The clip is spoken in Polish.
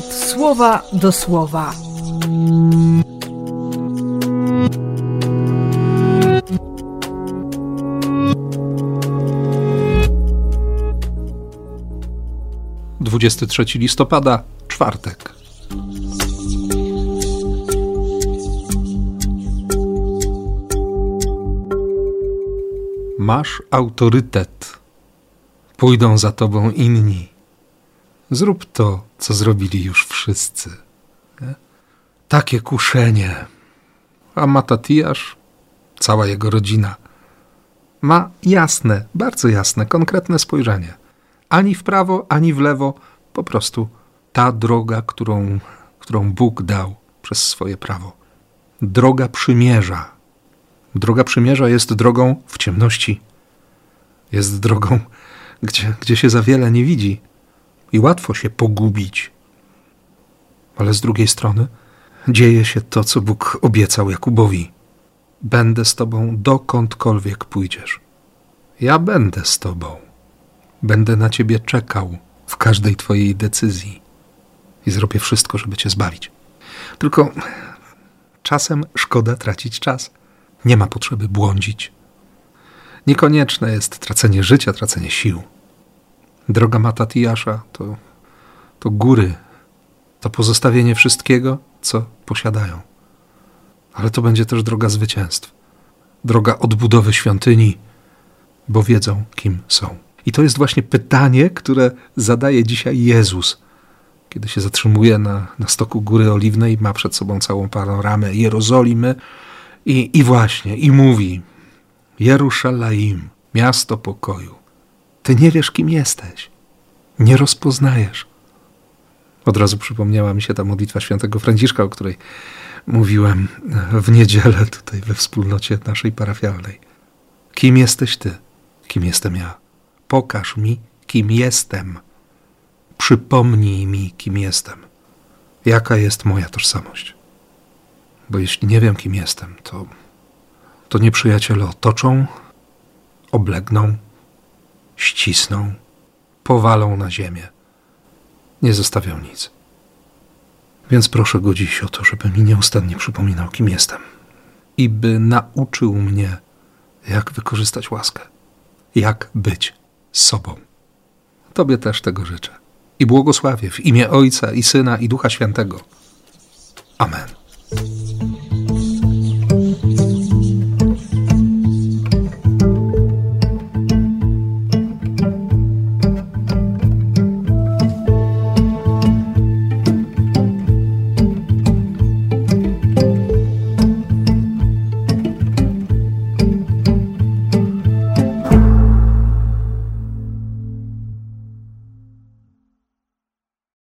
słowa do słowa. Dwudziesty trzeci listopada, czwartek. Masz autorytet. Pójdą za tobą inni. Zrób to, co zrobili już wszyscy. Nie? Takie kuszenie. A Matatiasz, cała jego rodzina, ma jasne, bardzo jasne, konkretne spojrzenie. Ani w prawo, ani w lewo, po prostu ta droga, którą, którą Bóg dał przez swoje prawo. Droga przymierza. Droga przymierza jest drogą w ciemności. Jest drogą, gdzie, gdzie się za wiele nie widzi i łatwo się pogubić. Ale z drugiej strony dzieje się to, co Bóg obiecał Jakubowi. Będę z tobą dokądkolwiek pójdziesz. Ja będę z tobą. Będę na ciebie czekał w każdej twojej decyzji i zrobię wszystko, żeby cię zbawić. Tylko czasem szkoda tracić czas. Nie ma potrzeby błądzić. Niekonieczne jest tracenie życia, tracenie sił. Droga Matatiasza to, to góry, to pozostawienie wszystkiego, co posiadają. Ale to będzie też droga zwycięstw, droga odbudowy świątyni, bo wiedzą, kim są. I to jest właśnie pytanie, które zadaje dzisiaj Jezus, kiedy się zatrzymuje na, na stoku Góry Oliwnej, ma przed sobą całą panoramę Jerozolimy i, i właśnie, i mówi: Jeruszalaim, miasto pokoju. Ty nie wiesz, kim jesteś. Nie rozpoznajesz. Od razu przypomniała mi się ta modlitwa świętego Franciszka, o której mówiłem w niedzielę tutaj we wspólnocie naszej parafialnej. Kim jesteś ty? Kim jestem ja? Pokaż mi, kim jestem. Przypomnij mi, kim jestem. Jaka jest moja tożsamość? Bo jeśli nie wiem, kim jestem, to, to nieprzyjaciele otoczą, oblegną, ścisną, powalą na ziemię. Nie zostawią nic. Więc proszę go dziś o to, żeby mi nieustannie przypominał, kim jestem. I by nauczył mnie, jak wykorzystać łaskę, jak być sobą. Tobie też tego życzę. I błogosławię w imię Ojca i Syna i Ducha Świętego. Amen.